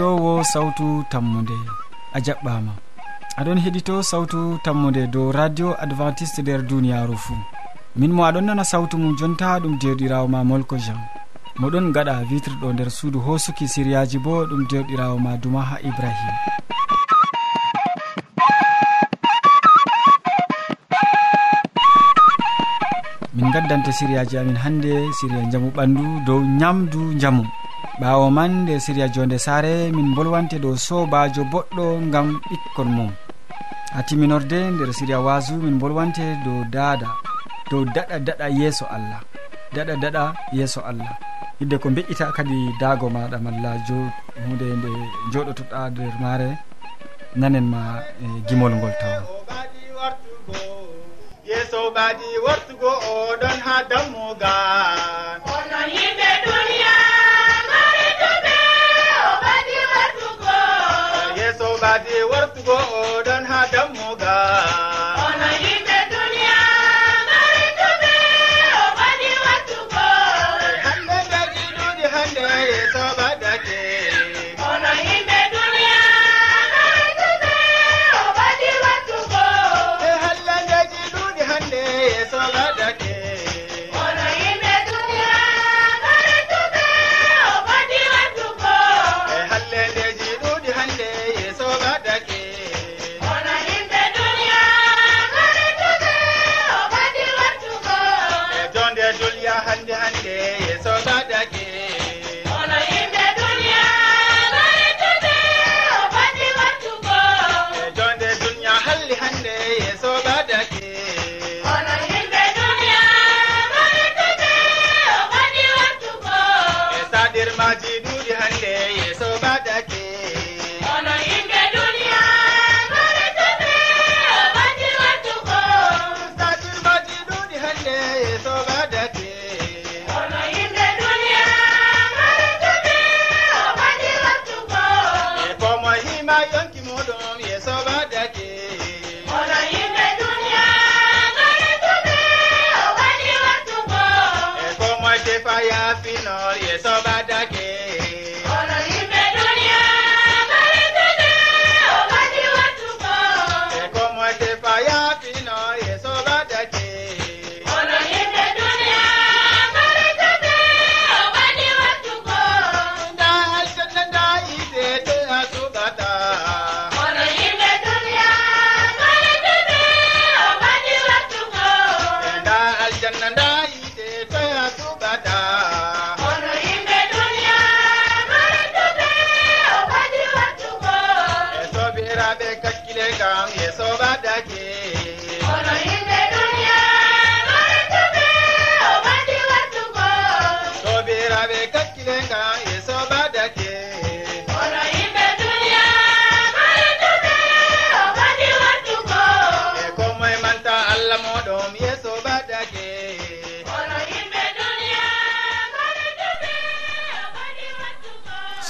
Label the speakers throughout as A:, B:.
A: heɗitowo sawtu tammude. A jaɓɓama. Aɗon heɗito sawtu tammude dow radio adventiste nder duniyaru fuu min mo aɗon nana sawtu mum jonta ɗum dewɗirawo ma molko jean. Moɗon gaɗa vitre nder suudu hosuki siriyaji bo ɗum dewɗirawo ma duma ha ibrahima min gaddante siriyaji amin hannde siriya jamu ɓandu dow ñamdu jamu ɓawo man nde siriya jonde sare min bolwante dow sobajo boɗɗo gam ɓikkon mum. Ha timinorde nder siriya wasu min bolwante dow dada dow daɗa daɗa yeeso allah. Daɗa daɗa yeeso allah. Yidde ko beƴƴita kadi daago maɗa malla jo hunde nde joɗotoɗa nder maare nanen ma e gimol ngol tawa.
B: Yeeso ɓaadi wartugo oɗon ha dammugal.
C: hannde hannde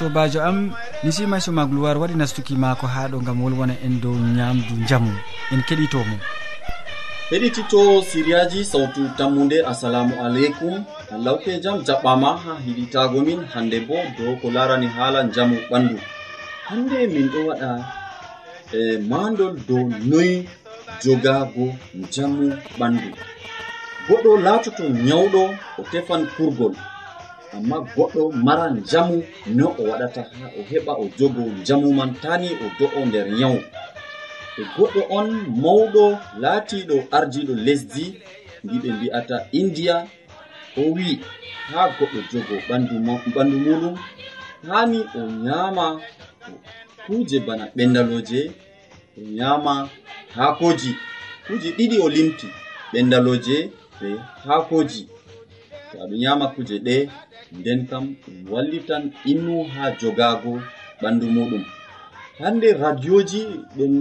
A: sobajo am mi sima soma gloire waɗi nastuki mako ha ɗo gam wolwona en dow ñamdu jamu en keɗitomo
D: heɗitito siriyaji sawtu tammude assalamu aleykum. Allahke jam jaɓɓama ha hiɗitago min hande bo dow ko larani haala jamu ɓandu. Hande min ɗo waɗa e mandol dow noyi jogago jamu ɓandu. Goɗɗo latoto nyawɗo o tefan kurgol. amma goɗɗo maran jamu no o waɗata ha o heɓa o jogo jamu man tani o do'o nder nyawu. E goɗɗo on mawɗo laatiɗo ardiɗo lesdi ndiɓe mbi'ata india o wi ha goɗɗo jogo ɓandu muɗum hani o nyama kuje bana ɓendaloje o nyama haakoji kuje ɗiɗi o limti ɓendaloje be haakoji to aɗo nyama kuje ɗe nden kam ɗum wallitan innu ha jogago ɓandu muɗum. Hande radioji ɗum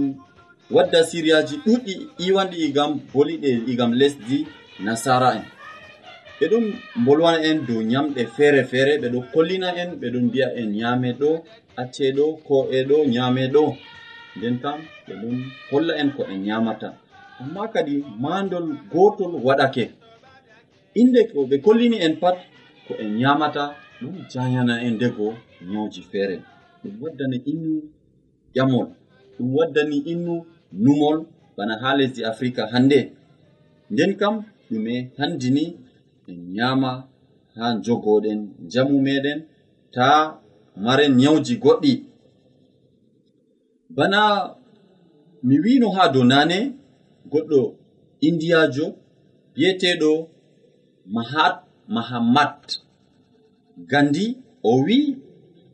D: wadda siriyaji ɗuɗɗi iwanɗi igam boliɗe igam lesdi nasara en. Ɓeɗon bolwana en dow nyamɗe feere feere ɓeɗo kollina en ɓeɗon mbiya en nyame ɗo acce ɗo ko e ɗo nyame ɗo. Nden kam ɓeɗon holla en ko en nyamata. Amma kadi mandol gotol waɗake. inde ko ɓe kollini en pat ko en ñamata ɗum jañana en ndego ñawji feere. Ɗum waddani innu ƴamol ɗum waddani innu numol bana ha lesdi africa hannde. Nden kam ɗume handini en ñama ha jogoɗen jamu meɗen ta maren ñawji goɗɗi. Bana mi wino ha dow nane goɗɗo indiyajo biyeteɗo mahat mahammat gandi o wi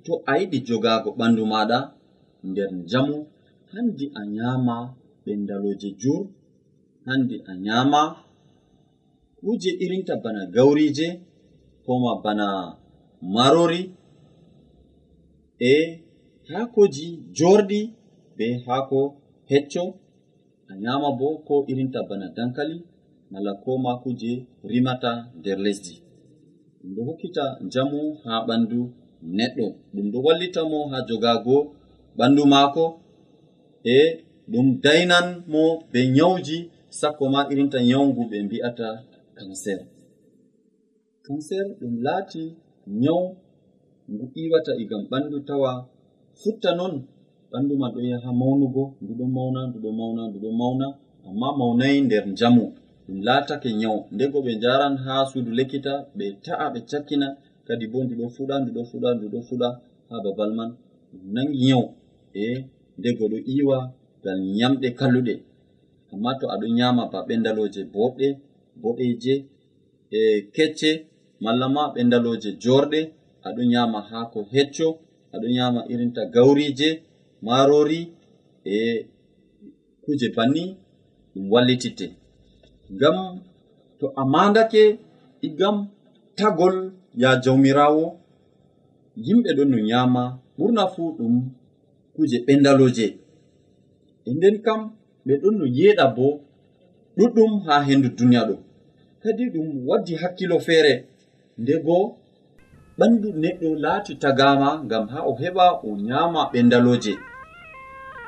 D: to a yiɗi jogago ɓandu maɗa nder jamu handi a nyama ɓendaloje jur handi a nyama kuje irinta bana gaurije koma bana marori e hakoji jorɗi be hako hecco. A nyama bo ko irinta bana dankali mala ko ma kuje rimata nder lesdi. Ɗum ɗo hokkita njamu ha ɓandu neɗɗo. Ɗum ɗo wallita mo ha jogago ɓandu maako e ɗum dainan mo be nyawji sakko ma irinta nyawgu ɓe mbi'ata kanser. Kanser ɗum laati nyaw ngu iwata igam ɓandu tawa. Futta non ɓandu ma ɗo yaha maunugo ndu ɗo mawna ndu ɗo mauna ndu ɗo mawna amma mawnayi nder njamu. ɗum laatake nyawu. Ndego ɓe jaran ha suudu lekkita ɓe ta'a ɓe cakkina. Kadi bo ndu ɗo fuɗa ndu ɗo fuɗa ndu ɗo fuɗa ha babal man. Ɗum nangi nyawu. E ndego ɗo iwa ngal nyamɗe kalluɗe. Amma to aɗo nyama ba ɓendaloje boɗɗe boɗeje e kecce malla ma ɓendaloje jorɗe aɗo nyama hako hecco aɗo nyama irinta gaurije marori e kuje banni ɗum wallititte. ngam to a mandake igam tagol ya jawmirawo. Yimɓe ɗon no nyama ɓurna fu ɗum kuje ɓendaloje. E nden kam ɓe ɗon no yeɗa bo ɗuɗɗum ha hendu duniya ɗo. Kadi ɗum waddi hakkilo feere. Nde bo ɓandu neɗɗo laati tagama ngam ha o heɓa o nyama ɓendaloje.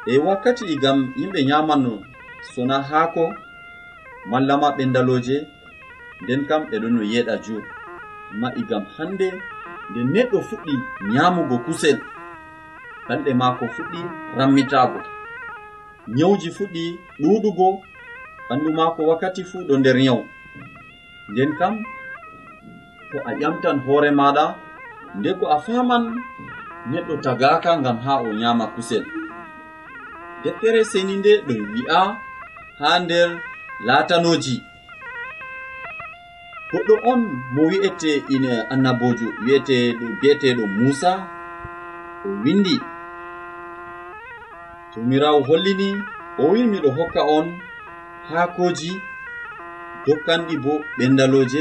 D: E wakkati igam yimɓe nyamanno sona haako mallama ɓendaloje nden kam ɓe ɗon no yeɗa jur ma'i gam hande nde neɗɗo fuɗɗi nyamugo kusel ɗanɗe maako fuɗɗi rammitago nyawji fuɗɗi ɗuɗugo ɓandu maako wakkati fuu ɗo nder nyawu. Nden kam to a ƴamtan hoore maɗa nde ko a faman neɗɗo tagaka ngam ha o nyama kusel. Deftere seni nde ɗum wi'a ha nder latanoji. Goɗɗo on mo wi'ete ina annabojo wi'ete ɗo biyeteɗo musa o windi. Tumirawo hollini o wi miɗo hokka on haakoji dokkanɗi bo ɓendaloje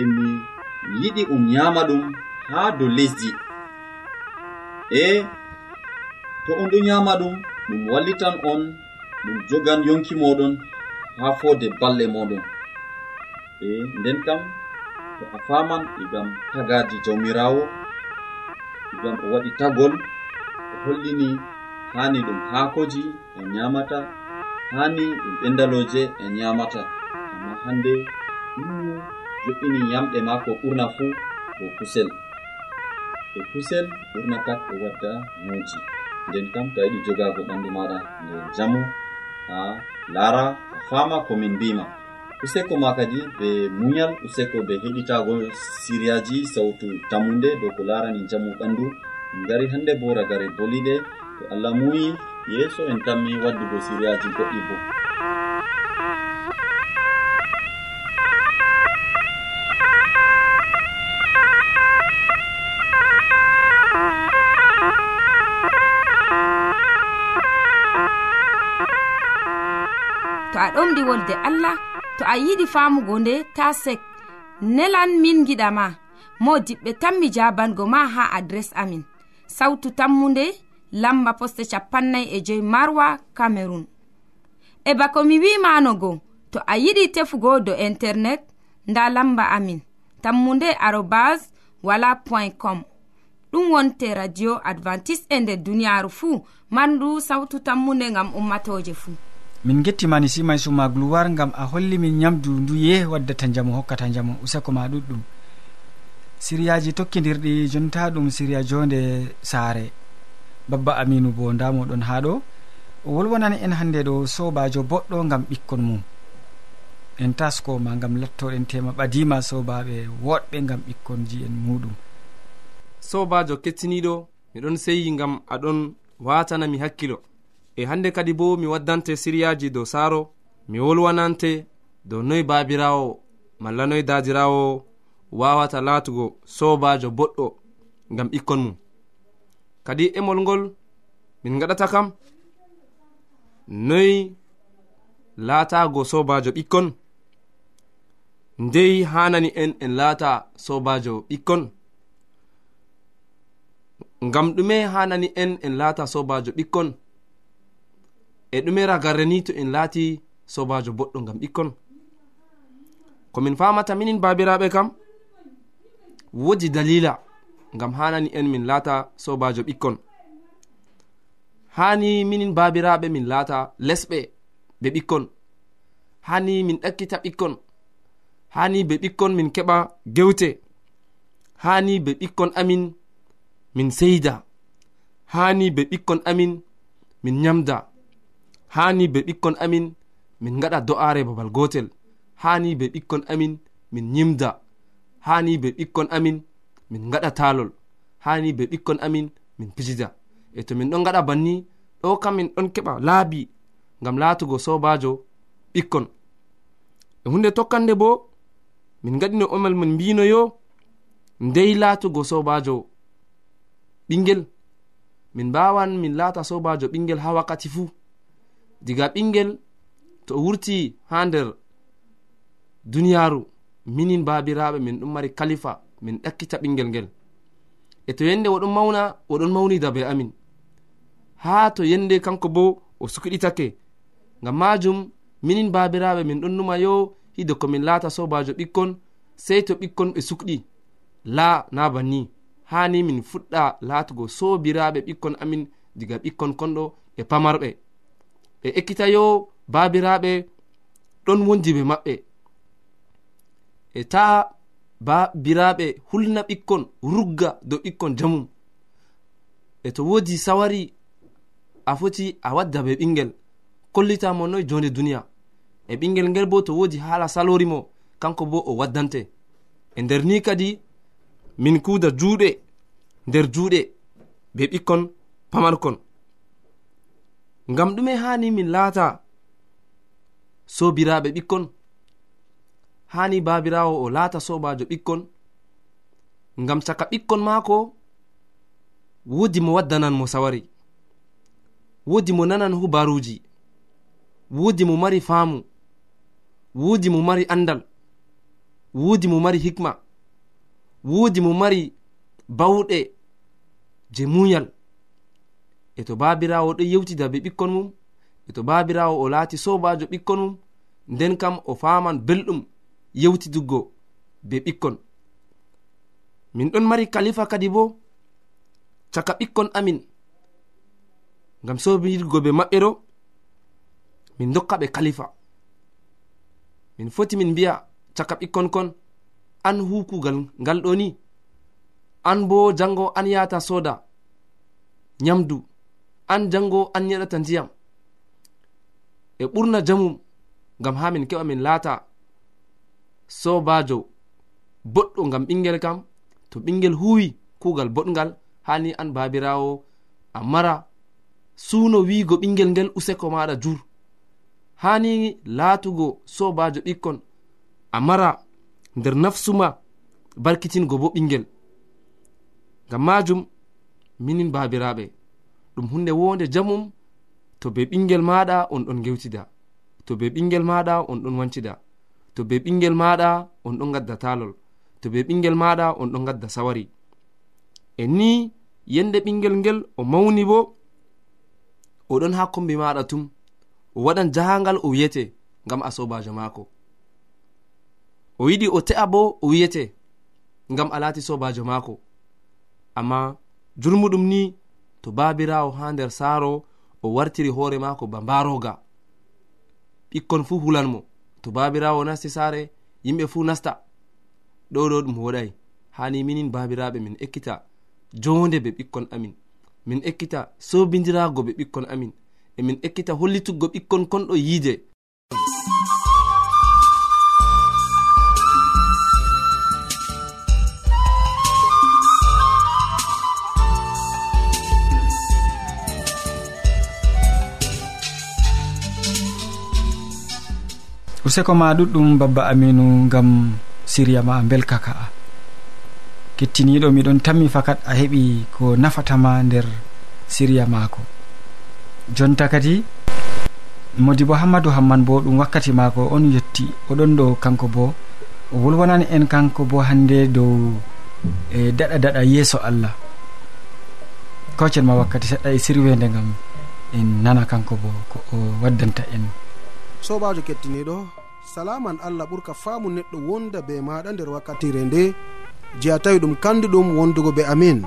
D: emi yiɗi um nyama ɗum haa dow lesdi. E to on ɗo nyama ɗum ɗum wallitan on ɗum jogan yonki moɗon. ha fode balle moɗon. E nden kam to a faman igam tagaji jawmirawo igam o waɗi tagol o hollini hani ɗum haakoji e nyamata hani ɗum ɓendaloje e nyamata. Amma hande ɗummo jo'ini yamɗe maako ɓurna fuu ko kusel. E kusel ɓurna pat o wadda noji nden kam to a yiɗi jogago ɓandu maɗa nde jamu. ha laara fama komin mbima. Useko ma kadi ɓe muñal useko ɓe heɗitago siriyaji sawtu tammude dow ko larani jamu ɓandu. Min gari hande bo ragare boliɗe to allah muyi yeeso en tammi waddugo siriyaji goɗɗi bo.
E: a ɗomɗi wolde allah to a yiɗi famugo nde ta sek. Nelan min giɗama mo diɓɓe tan mi jabango ma ha adres amin. Sautu tammunde lamba poste capannay e joyi marwa camerun e bako mi wimanogo to a yiɗi tefugo do internet nda lamba amin. Tammunde arobas wala point com. Ɗum wonte radio advantice e nder duniyaru fuu mandu sawtu tammunde ngam ummatoje fuu.
A: min gettimani simay suma gloir gam a holli min nyamdu nduye waddata jamu hokkata jamu useko ma ɗuɗɗum. Siriyaji tokkidirɗi jonta ɗum siriya jonde saare. Babba aminu bo nda moɗon ha ɗo. O wolwonani en hande ɗo sobajo boɗɗo gam ɓikkon mum. En taskoma gam lattoɗen tema ɓadima sobaɓe woɗɓe gam ɓikkonji en muɗum.
F: Sobajo kettiniɗo miɗon seyi gam aɗon watanami hakkilo. e hande kadi bo mi waddante siriyaji dow saaro mi wolwanante dow noyi baabirawo malla noyi daadirawo wawata laatugo sobajo boɗɗo ngam ɓikkon mum. Kadi emol ngol min gaɗata kam noyi laatago sobajo ɓikkon ndey hanani en en laata sobajo ɓikkon. Ngam ɗume hanani en en laata sobajo ɓikkon e ɗume ragarre ni to en laati sobajo boɗɗo gam ɓikkon. Komin famata minin babiraɓe kam wodi dalila gam hanani en min laata sobajo ɓikkon. Hani minin babiraɓe min laata lesɓe be ɓikkon. Hani min ɗakkita ɓikkon. Hani be ɓikkon min keɓa gewte. Hani be ɓikkon amin min seyda. Hani be ɓikkon amin min nyamda. hani be ɓikkon amin min gaɗa do'are babal gotel hani be ɓikkon amin min yimda hani be ɓikkon amin min gaɗa talol hani be ɓikkon amin min pijida. E to min ɗon gaɗa banni ɗo kam min ɗon keɓa laabi ngam laatugo sobajo ɓikkon. E hunde tokkande bo min gaɗino omal min mbinoyo ndey laatugo sobajo ɓingel min mbawan min laata sobajo ɓingel ha wakkati fuu. diga ɓingel to o wurti ha nder duniyaru minin babiraɓe min ɗum mari kalifa min ɗakkita ɓingel ngel. E to yende oɗon mawna oɗon mawnida be amin. Ha to yende kanko bo o sukɗitake ngam majum minin babiraɓe min ɗon numa yo hido komin laata sobajo ɓikkon sei to ɓikkon ɓe sukɗi la na banni. Hani min fuɗɗa laatugo sobiraɓe ɓikkon amin diga ɓikkon konɗo e pamarɓe. ɓe ekkitayo babiraɓe ɗon wondi be maɓɓe. E ta'a babiraɓe hulna ɓikkon rugga dow ɓikkon jamum. E to wodi sawari a foti a wadda be ɓingel kollitamo noy jonde duniya. E ɓingel ngel bo to wodi hala salorimo kanko bo o waddante. E nder ni kadi min kuuda juuɗe nder juuɗe be ɓikkon pamarkon. ngam ɗume hani min laata sobiraɓe ɓikkon. Hani babirawo o laata sobajo ɓikkon. Ngam caka ɓikkon maako wodi mo waddanan mo sawari. Wodi mo nanan hubaruji wodi mo mari faamu. Wodi mo mari andal. Wodi mo mari hikma. Wodi mo mari bawɗe je muyal e to babirawo ɗon yewtida be ɓikkon mum e to babirawo o laati sobajo ɓikkon mum nden kam o faman belɗum yewtiduggo be ɓikkon. Min ɗon mari kalifa kadi bo caka ɓikkon amin ngam sobirgo be maɓɓe ɗo min dokka ɓe kalifa min foti min mbiya caka ɓikkon kon an hukugal ngal ɗo ni an bo jango an yata soda nyamdu. an jango an yeɗata ndiyam. E ɓurna jamum ngam ha min keɓa min laata sobajo boɗɗo ngam ɓingel kam to ɓingel huwi kugal boɗgal hani an babirawo a mara suno wiigo ɓingel ngel useko maɗa jur. Hani laatugo sobajo ɓikkon a mara nder nafsuma barkitingo bo ɓingel ngam majum minin babiraɓe ɗum hunde wonde jamum to be ɓingel maɗa on ɗon gewtida. To be ɓingel maɗa on ɗon wancida. To be ɓingel maɗa on ɗon gadda talol. To be ɓingel maɗa on ɗon gadda sawari. E ni yende ɓingel ngel o mawni bo oɗon ha kombi maɗa tum o waɗan jahangal o wiyete ngam a sobajo maako. O yiɗi o te'a bo o wiyete ngam a laati sobajo maako. Amma jurmuɗum ni to babirawo ha nder saaro o wartiri hoore maako ba mbaroga ɓikkon fuu hulanmo to babirawo nasti saare yimɓe fuu nasta. Ɗo ɗo ɗum woɗai hani minin babiraɓe min ekkita jonde be ɓikkon amin. Min ekkita sobidirago be ɓikkon amin. Emin ekkita hollituggo ɓikkon konɗo yiide.
A: useko ma ɗuɗɗum babba aminu gam siriya ma belkaka a kettiniɗo miɗon tammi fakat a heɓi ko nafatama nder siriya maako. Jonta kadi modi bo hammadou hamman bo ɗum wakkati maako on yetti. Oɗon ɗo kanko bo o wolwanani en kanko bo hande dow e daɗa daɗa yeeso allah. Kawcen ma wakkati seɗɗa e sirwede gam en nana kanko bo ko o waddanta en.
G: sobajo kettiniɗo salaman allah ɓurka faamu neɗɗo wonda be maɗa nder wakkatire nde. Je a tawi ɗum kanduɗum wondugo be amin.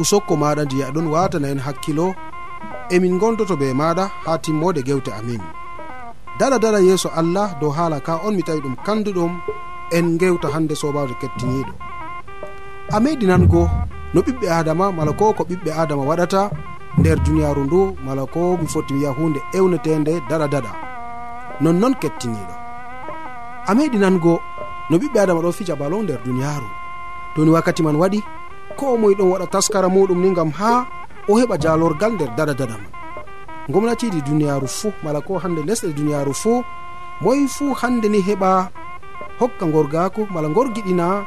G: Usokko maɗa je aɗon watana en hakkilo. Emin gondoto be maɗa ha timmode gewte amin. Dala dala yeeso allah dow haala ka on mi tawi ɗum kanduɗum en gewta hande sobajo kettiniɗo. A meɗi nango no ɓiɓɓe adama mala ko ko ɓiɓɓe adama waɗata nder duniyaru ndu mala ko mi foti wiya hunde ewnetende dara dada nonnon kettiniɗo a meɗi nango no ɓiɓɓe adama ɗo fija balo nder duniyaru toni wakkati man waɗi ko moye ɗon waɗa taskara muɗum ni gam ha o heɓa jalorgal nder dada dada man. Gomnatiji duniyaru fuu mala ko hande lesɗe duniyaru fuu moye fuu hande ni heɓa hokka gorgako mala gorgiɗina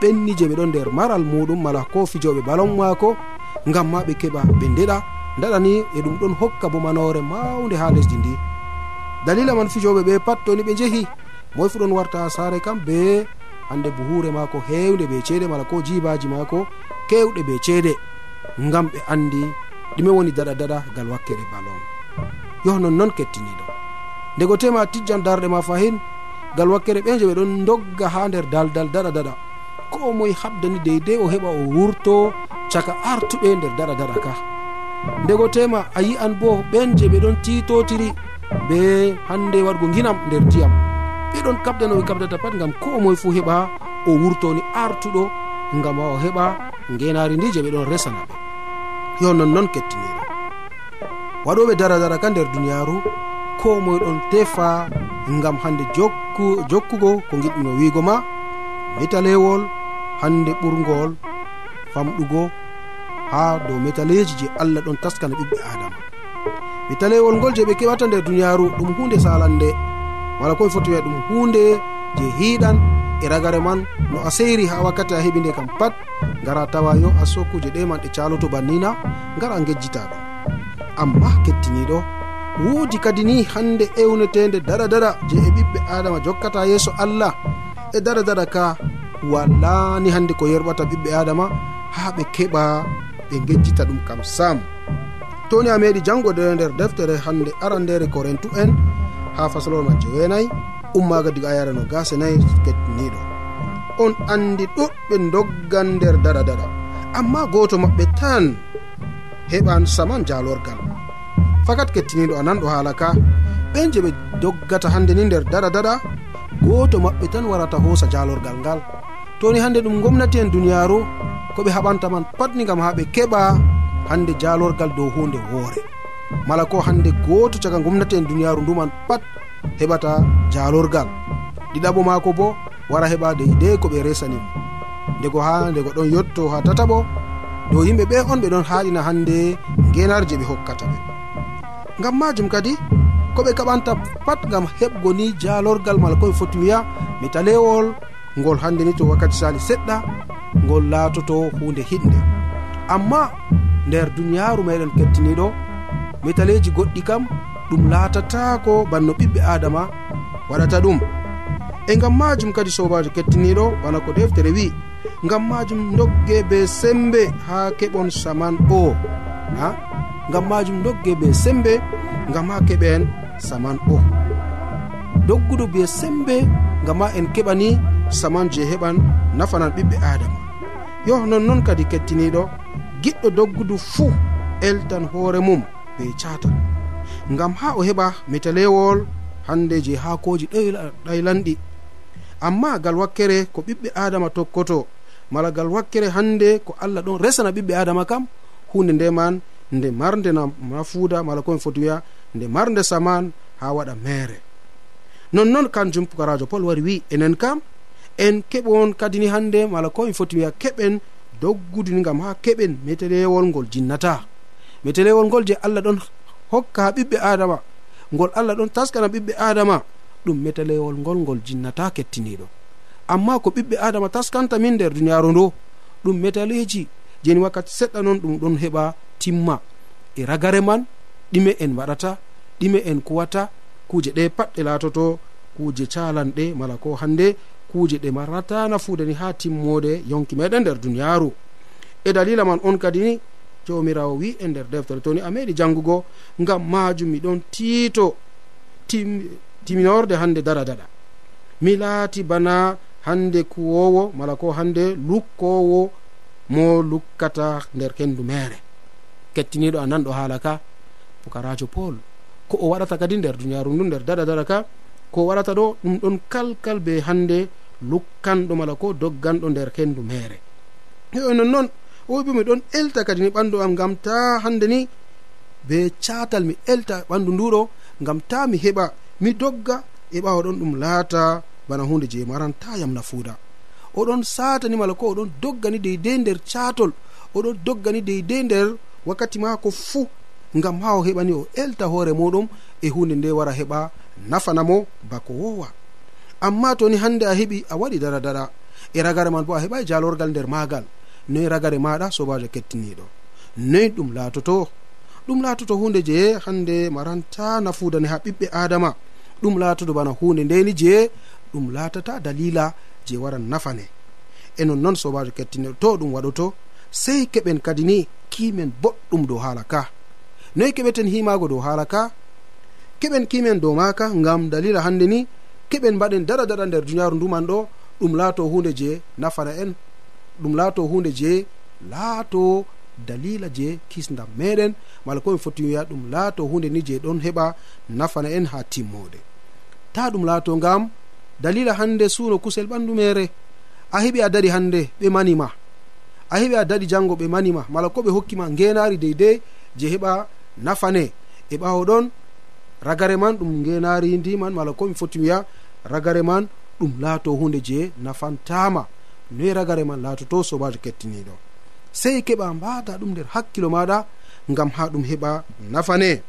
G: ɓenni je ɓe ɗon nder maral muɗum mala ko fijoɓe balon mako gam ma ɓe keɓa ɓe ndeɗa ndaɗani e ɗum ɗon hokka bo manore mawde ha lesdi ndi. dalila man fijoɓe ɓe pat toni ɓe jehi moy fuɗon warta sare kam be hande buhure mako hewde be ceede mala ko jibaji mako kewɗe be ceede ngam ɓe andi. Ɗume woni daɗa daɗa gal wakkere balon. Yo nonnoon kettiniɗo. Ndego tema tijjan darɗe ma fahin gal wakkere ɓe je ɓe ɗon dogga ha nder daldal daɗa daɗa. Ko moye habdani deydey o heɓa o wurto caka artuɓe nder daɗa daɗa ka. Ndego tema a yi'an bo ɓen je ɓe ɗon titotiri be hande waɗgo guinam nder ndiyam. Ɓeɗon kabda no ɓe kabdata pat gam ko moye fuu heɓa o wurtoni artuɗo gam o heɓa ngenari ndi je ɓeɗon resana ɓe. Yo nonnoon kettiniɗo waɗoɓe dara dara ka nder duniyaru ko moye ɗon tefa gam hande jokku jokkugo ko giɗɗino wigo ma metalewol hande ɓurgol famɗugo ha dow metaleji je allah ɗon taskana ɓiɓɓe adama wittanewol ngol je ɓe keɓata nder duniyaru ɗum hunde salande wala koɓe foti wiya ɗum hunde je hiiɗan e ragare man. No a seyri ha wakkati a heɓi nde kam pat gara tawa yo a sokkuje ɗe man ɗe caloto bannina gara gejjita ɗum. Amma kettiniɗo woodi kadi ni hande ewnetende dara dara je e ɓiɓɓe adama jokkata yeeso allah e dara dara ka wallani hande ko yerɓata ɓiɓɓe adama ha ɓe keɓa ɓe gejjita ɗum kam sam toni a meeɗi janngode nder deftere hande arandere corintu en ha fasalol ma jeweenayi ummaga diga ayara no gase nayi kettiniɗo on andi ɗuɗɓe doggan nder daɗa daɗa amma goto maɓɓe tan heɓan saman jalorgal fakat kettiniɗo a nanɗo haala ka ɓen je ɓe doggata hande ni nder daɗa daɗa goto maɓɓe tan warata hoosa jalorgal ngal. Toni hande ɗum gomnati en duniyaru koɓe haɓanta man patni gam ha ɓe keɓa hande jalorgal dow hunde woore. Mala ko hande goto caga gomnati en duniyaru nduman pat heɓata jalorgal ɗiɗaɓo mako bo wara heɓa deydey ko ɓe resanimo ndego ha ndego ɗon yotto ha tataɓo dow yimɓe ɓe on ɓe ɗon haaɗina hande ngenarje ɓe hokkata ɓe. Ngam majum kadi ko ɓe kaɓanta pat gam heɓgo ni jalorgal mala koɓe foti wiya mi talewol ngol hande ni to wakkati sali seɗɗa ngol laatoto hunde hiɗde amma nder duniyaaru meɗen kettiniɗo metaleji goɗɗi kam ɗum laatatako banno ɓiɓɓe adama waɗata ɗum. E ngam majum kadi sobajo kettiniɗo bana ko deftere wi ngam majum dogge be sembe ha keɓon saman o ha? Ngam majum dogge be sembe ngam ha keɓen saman o. Doggudu be sembe ngam ha en keɓani saman je heɓan nafanan ɓiɓɓe adama yo nonnon kadi kettiniɗo giɗɗo doggudu fuu eltan hoore mum be catal ngam ha o heɓa metelewol hande je hakoji ɗaylanɗi amma gal wakkere ko ɓiɓɓe adama tokkoto mala gal wakkere hande ko allah ɗon resana ɓiɓɓe adama kam hunde ndeman nde marde na mafuuda mala komi foti wiya nde marde saman ha waɗa mere nonnoon kanjum pukarajo paul wari wi enen kam en keɓon kadini hande mala komi foti wiya keɓen doggudini gam ha keɓen metelewol ngol jinnata. Metelewol ngol je allah ɗon hokka ha ɓiɓɓe adama. Ngol allah ɗon taskana ɓiɓɓe adama. Ɗum metelewol ngol ngol jinnata kettiniɗo. Amma ko ɓiɓɓe adama taskanta min nder duniyaru ndo ɗum metaleji jeni wakkati seɗɗa noon ɗum ɗon heɓa timma. E ragare man ɗime en waɗata ɗime en kuwata kuje ɗe pat ɗe laatoto kuuje calanɗe mala ko hande kuje ɗe marata nafuude ha timmode yonki meɗen nder duniyaru e dalila man on kadi ni jomirawo wi e nder deftere. Toni a meɗi jangugo ngam majum miɗon tiito tim, timinorde hande dara daɗa mi laati bana hande kuwowo mala ko hande lukkowo mo lukkata nder kendu mere kettiniɗo a nanɗo haala ka pukarajo paul ko o waɗata kadi nder duniyaru ndu nder daɗa daɗa ka ko waɗata ɗo ɗum ɗon kalkal be hande lukkanɗo mala ko dogganɗo nder hendu mere yo e nonnoon o wi ɓe miɗon elta kadi ni ɓandu am gam ta hande ni be catal mi elta ɓandu nduɗo gam ta mi heɓa mi dogga e ɓawa ɗon ɗum laata bana hunde je marantayam nafuuda oɗon satani mala ko oɗon doggani deydey nder catol oɗon doggani deydey nder wakkati mako fuu ngam ha o heɓani o elta hoore muɗum e hunde nde wara heɓa nafana mo bako wowa. Amma toni hande a heɓi a waɗi dara dara e ragare man bo a heɓai jalorgal nder magal noyi ragare maɗa sobajo kettiniɗo. Noyi ɗum latoto ɗum latoto hunde je hande maranta nafudani ha ɓiɓɓe adama ɗum latoto bana hunde ndeni je ɗum latata dalila je waran nafane. E nonnoon sobajo kettiniɗo to ɗum waɗoto sei keɓen kadi ni kimen boɗɗum dow hala ka. Noyi keɓeten himago dow hala ka keɓen kimen dow maka ngam dalila hande ni keɓen mbaɗen dara dara nder duniyaru nduman ɗo ɗum laato hunde je nafana en ɗum laato hunde je laato dalila je kisdam meɗen mala komi foti wiya ɗum laato hunde ni je ɗon heɓa nafana en ha timmode ta ɗum laato ngam dalila hande suno kusel ɓandu mere a heɓi a dari hande ɓe manima a heɓi a daɗi jango ɓe manima mala ko ɓe hokkima ngenari deydey je heɓa nafane e ɓawo ɗon ragare man ɗum ngenari ndiman mala komi foti wiya ragare man ɗum laato hunde je nafantama. Noyi ragare man laatoto sobajo kettiniɗo. Sei keɓa mbata ɗum nder hakkilo maɗa ngam ha ɗum heɓa nafane.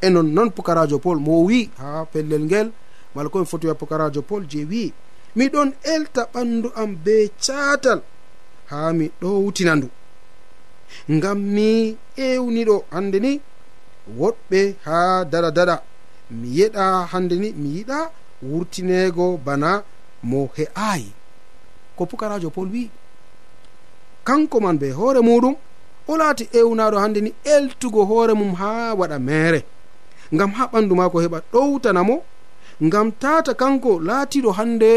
G: E non nonnoon pukarajo pol mo wi ha pellel ngel mala komi foti wiya pukarajo pol je wi miɗon elta ɓandu am be catal ha mi ɗowtina ndu ngam mi ewniɗo hande ni woɗɓe ha dada dada. mi yeɗa hande ni mi yiɗa wurtinego bana mo he'ayi. Ko pukarajo pol wi kanko man be hoore muɗum o laati ewnaɗo hande ni eltugo hoore mum ha waɗa mere ngam ha ɓandu mako heɓa ɗowtanamo ngam tata kanko laatiɗo hande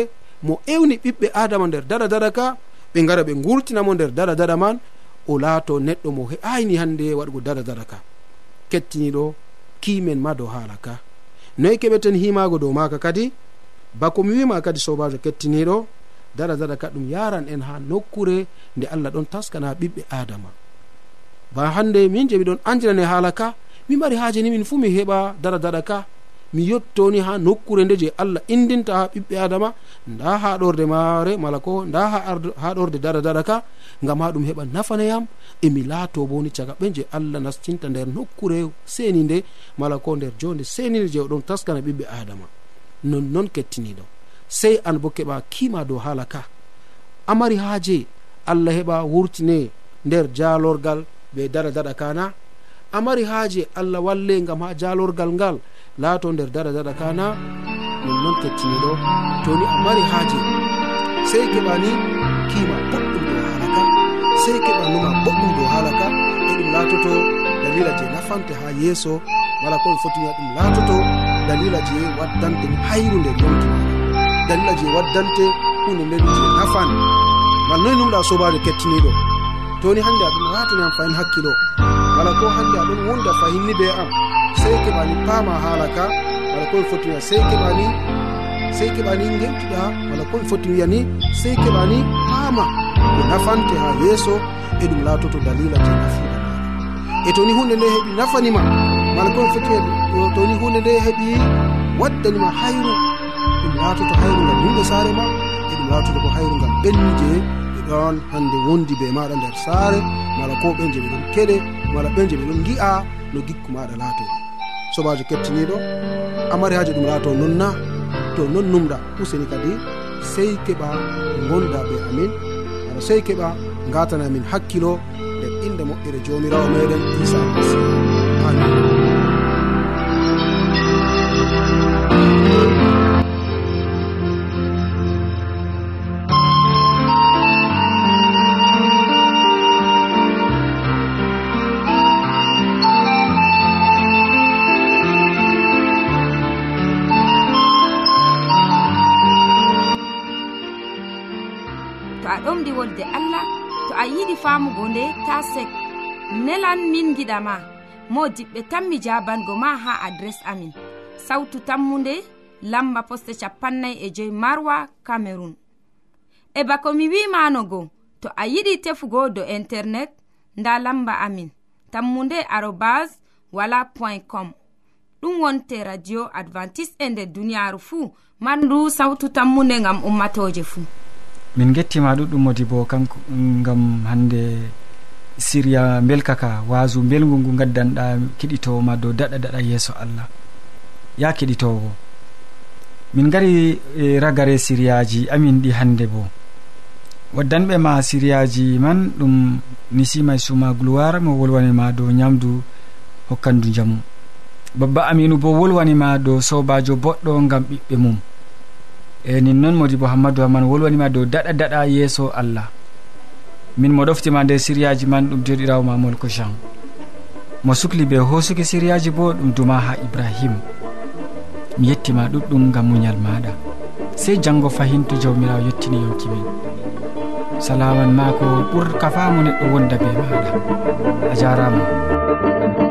G: mo ewni ɓiɓɓe adama nder dada dada ka ɓe gara ɓe gurtinamo nder dada dada man o laato neɗɗo mo he'ayni hande waɗugo dada dada ka kettiniɗo kimen ma dow haala ka noyi keɓeten himago dow maka kadi bakomi wima kadi sobajo kettiniɗo dara dara ka ɗum yaran en ha nokkure nde allah ɗon taskana ɓiɓɓe adama ba hande min je miɗon andirane haala ka mi mari haaje ni min fu mi heɓa dara dara ka mi yettoni ha nokkure nde je allah indinta ha ɓiɓɓe adama nda haɗorde maare mala ko nda ha haɗorde dara dara ka ngam ha ɗum heɓa nafanayam emi laato boni caga ɓe je allah nastinta nder nokkure seni nde mala ko nder jonde senide je oɗon taskana ɓiɓɓe adama nonnon kettiniɗo sey an bo keɓa kima dow haala ka. Amari haaje allah heɓa wurtine nder jalorgal ɓe dada daɗa kana amari haaje allah walle gam ha jalorgal ngal laato nder dada daɗa kana nonnon kettiniɗo toni amari haaje sey keɓani kima boɗɗum sey keɓa numa boɗɗum dow haala ka. E ɗum laatoto dalila je nafante ha yeeso. Wala ko mi fotini ɗum laatoto dalila je waddante hayru nder yontumaa dalila je waddante hunde nden je nafan. Ngal noyi numɗa sobajo kettiniɗo toni hande aɗum ratani am fayin hakkilo. Wala ko hande aɗon wonda fahinni be am. Sey keɓani paama haala ka. Wala komi fotiwiya sey keɓani sey keɓani gewtuɗa wala komi fotiwiya ni sey keɓani paama. ko nafante ha yeeso e ɗum laatoto dalila je nafuɗa maɗa e toni hunde nde heɓi nafanima mala kon foti toni hunde nde heɓi waddanima hayru ɗum laatoto hayru ngam yimɓe saare ma e ɗum laatoto ko hayru ngam ɓenni je ɓe ɗon hande wondi be maɗa nder saare mala ko ɓen je ɓe ɗon keɗe mala ɓen je ɓe ɗon gi'a no gikku maɗa laato. Sobajo kettiniɗo amari haji ɗum laato non na to non numɗa useni kadi sey keɓa gonda ɓe amin. to sey keɓa gatanamin hakkilo nder inde moƴƴere jomirawo meɗen isa almasihu amin.
E: ta sek nelan min giɗama mo diɓɓe tan mi jabango ma ha adres amin. Sautu tammunde lamba poste capannay e joyi marwa camerun e bako mi wimanogo to a yiɗi tefugo do internet nda lamba amin. Tammunde arobas wala point com. Ɗum wonte radio advantice e nder duniyaru fuu mandu sawtu tammunde gam ummatoje fuu
A: min gettima ɗuɗɗum modi bo kanko gam hande siriya belkaka wasu belgu ngu gaddanɗa keɗitowoma dow daɗa daɗa yeeso allah. Ya keɗitowo min gari e, ragare siriyaji amin ɗi hande bo. Waddanɓe ma siriyaji man ɗum nisimay suma gloire mo wolwanima dow ñamdu hokkandu jamu babba aminu bo wolwanima dow sobajo boɗɗo gam ɓiɓɓe mum. E nin noon modi bo hammadou hamman wolwanima dow daɗa daɗa yeeso allah. min mo ɗoftima nder siriyaji man ɗum joɗirawo ma molko jean. Mo sukli be hosuki siriyaji bo ɗum duma ha ibrahima mi yettima ɗuɗɗum gam muñal maɗa. Sey janggo fahin to jawmirawo yettini yonki min salaman ma ko ɓurka faamo neɗɗo wonda be maɗa. A jarama.